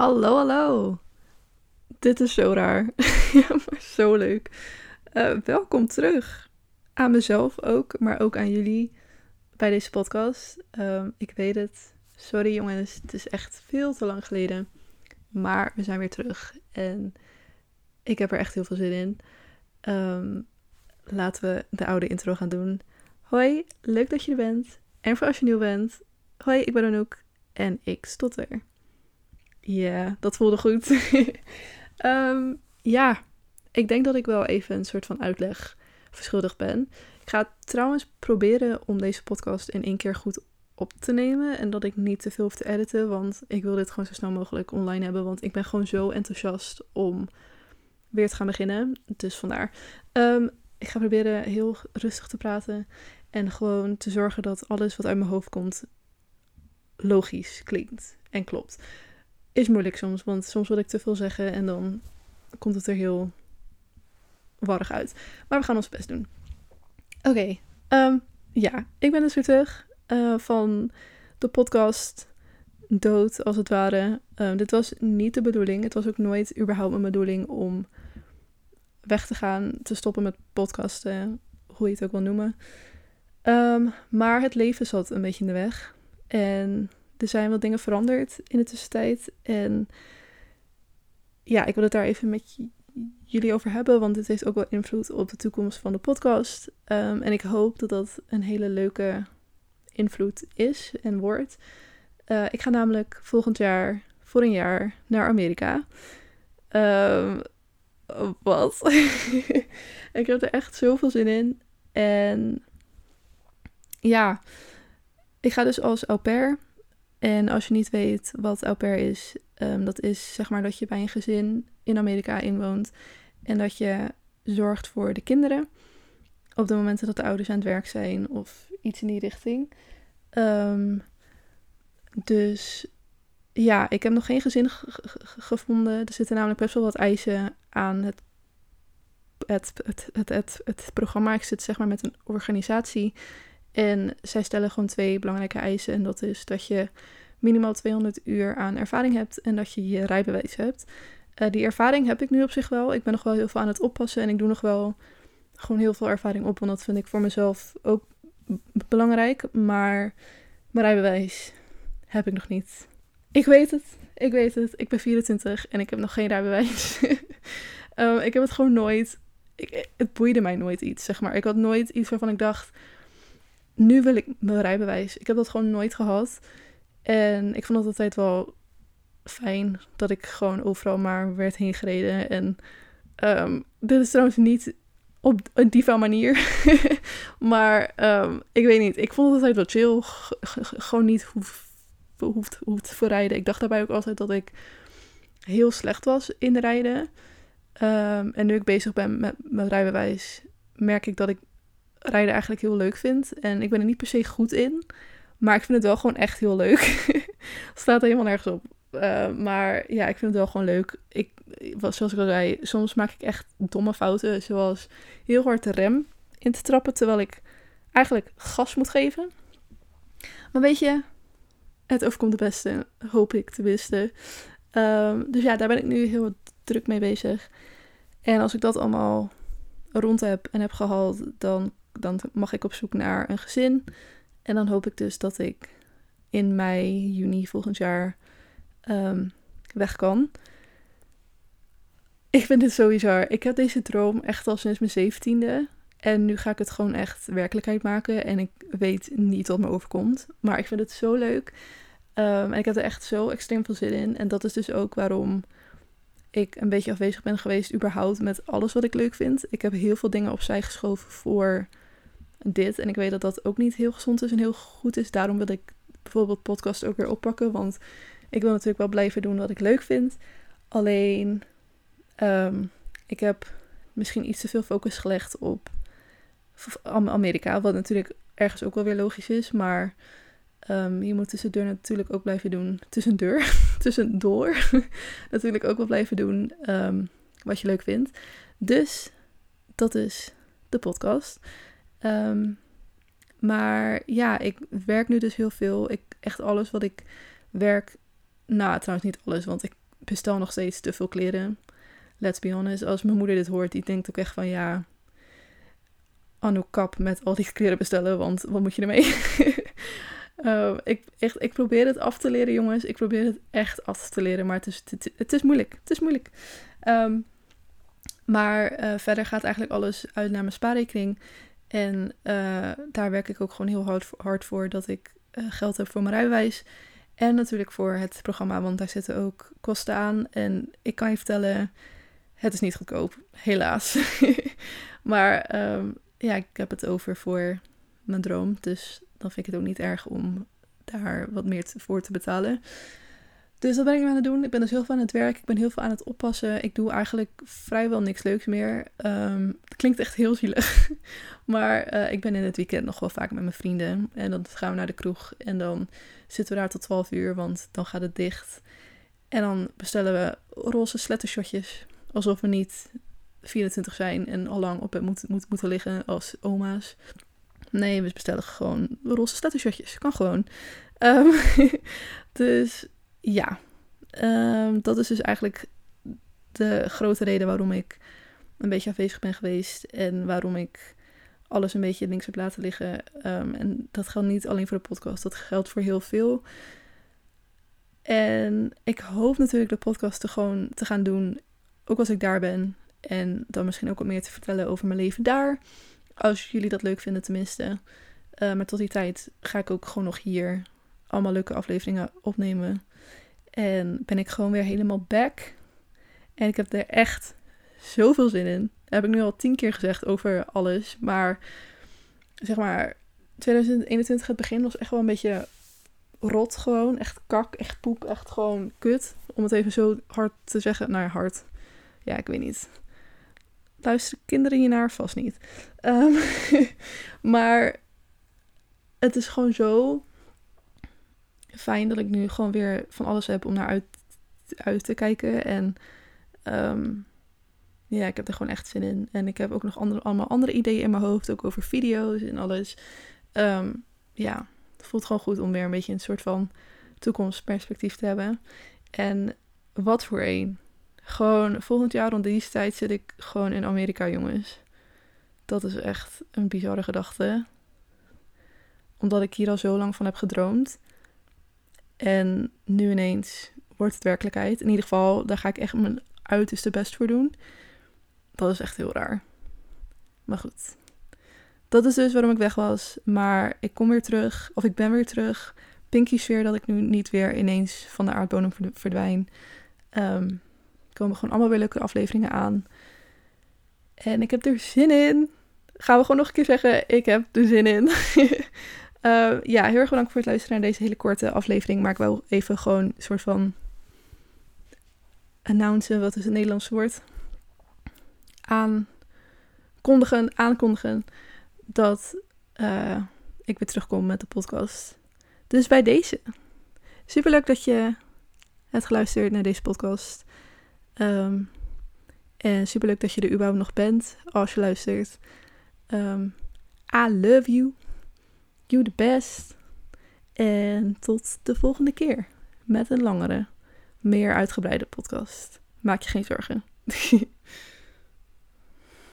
Hallo, hallo. Dit is zo raar. ja, maar zo leuk. Uh, welkom terug. Aan mezelf ook, maar ook aan jullie bij deze podcast. Um, ik weet het. Sorry jongens, het is echt veel te lang geleden. Maar we zijn weer terug. En ik heb er echt heel veel zin in. Um, laten we de oude intro gaan doen. Hoi, leuk dat je er bent. En voor als je nieuw bent. Hoi, ik ben Anouk. En ik stotter. Ja, dat voelde goed. um, ja, ik denk dat ik wel even een soort van uitleg verschuldigd ben. Ik ga trouwens proberen om deze podcast in één keer goed op te nemen. En dat ik niet te veel hoef te editen. Want ik wil dit gewoon zo snel mogelijk online hebben. Want ik ben gewoon zo enthousiast om weer te gaan beginnen. Dus vandaar. Um, ik ga proberen heel rustig te praten. En gewoon te zorgen dat alles wat uit mijn hoofd komt logisch klinkt en klopt is moeilijk soms, want soms wil ik te veel zeggen en dan komt het er heel warrig uit. Maar we gaan ons best doen. Oké, ehm, ja, ik ben dus weer terug uh, van de podcast dood, als het ware. Um, dit was niet de bedoeling. Het was ook nooit überhaupt mijn bedoeling om weg te gaan, te stoppen met podcasten, hoe je het ook wil noemen. Um, maar het leven zat een beetje in de weg. En er zijn wat dingen veranderd in de tussentijd. En ja, ik wil het daar even met jullie over hebben, want het heeft ook wel invloed op de toekomst van de podcast. Um, en ik hoop dat dat een hele leuke invloed is en wordt. Uh, ik ga namelijk volgend jaar voor een jaar naar Amerika. Um, wat? ik heb er echt zoveel zin in. En ja, ik ga dus als au pair en als je niet weet wat au is, um, dat is zeg maar dat je bij een gezin in Amerika inwoont en dat je zorgt voor de kinderen op de momenten dat de ouders aan het werk zijn of iets in die richting. Um, dus ja, ik heb nog geen gezin gevonden. Er zitten namelijk best wel wat eisen aan het, het, het, het, het, het programma. Ik zit zeg maar met een organisatie en zij stellen gewoon twee belangrijke eisen. En dat is dat je minimaal 200 uur aan ervaring hebt en dat je je rijbewijs hebt. Uh, die ervaring heb ik nu op zich wel. Ik ben nog wel heel veel aan het oppassen en ik doe nog wel gewoon heel veel ervaring op. Want dat vind ik voor mezelf ook belangrijk. Maar mijn rijbewijs heb ik nog niet. Ik weet het. Ik weet het. Ik ben 24 en ik heb nog geen rijbewijs. um, ik heb het gewoon nooit. Ik, het boeide mij nooit iets, zeg maar. Ik had nooit iets waarvan ik dacht nu wil ik mijn rijbewijs. Ik heb dat gewoon nooit gehad. En ik vond het altijd wel fijn dat ik gewoon overal maar werd heen gereden. En um, dit is trouwens niet op een diva manier. maar um, ik weet niet. Ik vond het altijd wel chill. gewoon niet hoef, hoeft, hoeft voor rijden. Ik dacht daarbij ook altijd dat ik heel slecht was in rijden. Um, en nu ik bezig ben met mijn rijbewijs, merk ik dat ik rijden eigenlijk heel leuk vind. En ik ben er niet per se goed in. Maar ik vind het wel gewoon echt heel leuk. staat er helemaal nergens op. Uh, maar ja, ik vind het wel gewoon leuk. Ik, zoals ik al zei, soms maak ik echt domme fouten. Zoals heel hard de rem in te trappen. Terwijl ik eigenlijk gas moet geven. Maar weet je, het overkomt de beste. Hoop ik tenminste. Um, dus ja, daar ben ik nu heel druk mee bezig. En als ik dat allemaal rond heb en heb gehaald, dan dan mag ik op zoek naar een gezin. En dan hoop ik dus dat ik in mei, juni volgend jaar um, weg kan. Ik vind dit zo bizar. Ik heb deze droom echt al sinds mijn zeventiende. En nu ga ik het gewoon echt werkelijkheid maken. En ik weet niet wat me overkomt. Maar ik vind het zo leuk. Um, en ik heb er echt zo extreem veel zin in. En dat is dus ook waarom ik een beetje afwezig ben geweest, überhaupt met alles wat ik leuk vind. Ik heb heel veel dingen opzij geschoven voor dit. En ik weet dat dat ook niet heel gezond is en heel goed is. Daarom wil ik bijvoorbeeld podcast ook weer oppakken. Want ik wil natuurlijk wel blijven doen wat ik leuk vind. Alleen, ehm, ik heb misschien iets te veel focus gelegd op Amerika. Wat natuurlijk ergens ook wel weer logisch is. Maar um, je moet tussendoor natuurlijk ook blijven doen. Tussendoor. tussendoor. natuurlijk ook wel blijven doen um, wat je leuk vindt. Dus dat is de podcast. Um, maar ja, ik werk nu dus heel veel. Ik, echt alles wat ik werk. Nou, trouwens niet alles, want ik bestel nog steeds te veel kleren. Let's be honest. Als mijn moeder dit hoort, die denkt ook echt van ja. Anno kap met al die kleren bestellen, want wat moet je ermee? uh, ik, echt, ik probeer het af te leren, jongens. Ik probeer het echt af te leren, maar het is, het, is moeilijk. Het is moeilijk. Um, maar uh, verder gaat eigenlijk alles uit naar mijn spaarrekening. En uh, daar werk ik ook gewoon heel hard, hard voor dat ik uh, geld heb voor mijn rijbewijs. En natuurlijk voor het programma, want daar zitten ook kosten aan. En ik kan je vertellen, het is niet goedkoop, helaas. maar um, ja, ik heb het over voor mijn droom. Dus dan vind ik het ook niet erg om daar wat meer voor te betalen. Dus dat ben ik aan het doen. Ik ben dus heel veel aan het werk. Ik ben heel veel aan het oppassen. Ik doe eigenlijk vrijwel niks leuks meer. Um, het klinkt echt heel zielig. maar uh, ik ben in het weekend nog wel vaak met mijn vrienden. En dan gaan we naar de kroeg. En dan zitten we daar tot 12 uur, want dan gaat het dicht. En dan bestellen we roze slettershotjes. Alsof we niet 24 zijn en al lang op het moet, moet, moeten liggen als oma's. Nee, we bestellen gewoon roze slettershotjes. Kan gewoon. Um, dus ja, um, dat is dus eigenlijk de grote reden waarom ik een beetje afwezig ben geweest. En waarom ik alles een beetje links heb laten liggen. Um, en dat geldt niet alleen voor de podcast, dat geldt voor heel veel. En ik hoop natuurlijk de podcast te gewoon te gaan doen, ook als ik daar ben. En dan misschien ook wat meer te vertellen over mijn leven daar. Als jullie dat leuk vinden tenminste. Uh, maar tot die tijd ga ik ook gewoon nog hier allemaal leuke afleveringen opnemen. En ben ik gewoon weer helemaal back. En ik heb er echt zoveel zin in. Heb ik nu al tien keer gezegd over alles. Maar zeg maar, 2021 het begin was echt wel een beetje rot gewoon. Echt kak, echt poep, echt gewoon kut. Om het even zo hard te zeggen. Nou hard. Ja, ik weet niet. Luisteren kinderen hiernaar? Vast niet. Um, maar het is gewoon zo fijn dat ik nu gewoon weer van alles heb om naar uit, uit te kijken. En um, ja, ik heb er gewoon echt zin in. En ik heb ook nog andere, allemaal andere ideeën in mijn hoofd, ook over video's en alles. Um, ja, het voelt gewoon goed om weer een beetje een soort van toekomstperspectief te hebben. En wat voor een. Gewoon volgend jaar rond deze tijd zit ik gewoon in Amerika, jongens. Dat is echt een bizarre gedachte. Omdat ik hier al zo lang van heb gedroomd. En nu ineens wordt het werkelijkheid. In ieder geval, daar ga ik echt mijn uiterste best voor doen. Dat is echt heel raar. Maar goed. Dat is dus waarom ik weg was. Maar ik kom weer terug. Of ik ben weer terug. Pinky sfeer dat ik nu niet weer ineens van de aardbodem verdwijn. Um, komen gewoon allemaal weer leuke afleveringen aan. En ik heb er zin in. Gaan we gewoon nog een keer zeggen, ik heb er zin in. Uh, ja, heel erg bedankt voor het luisteren naar deze hele korte aflevering. Maar ik wil even gewoon een soort van announcen, wat is het Nederlands woord? Aankondigen, aankondigen dat uh, ik weer terugkom met de podcast. Dus bij deze. Superleuk dat je hebt geluisterd naar deze podcast. Um, en superleuk dat je er überhaupt nog bent als je luistert. Um, I love you. You the best. En tot de volgende keer met een langere, meer uitgebreide podcast. Maak je geen zorgen.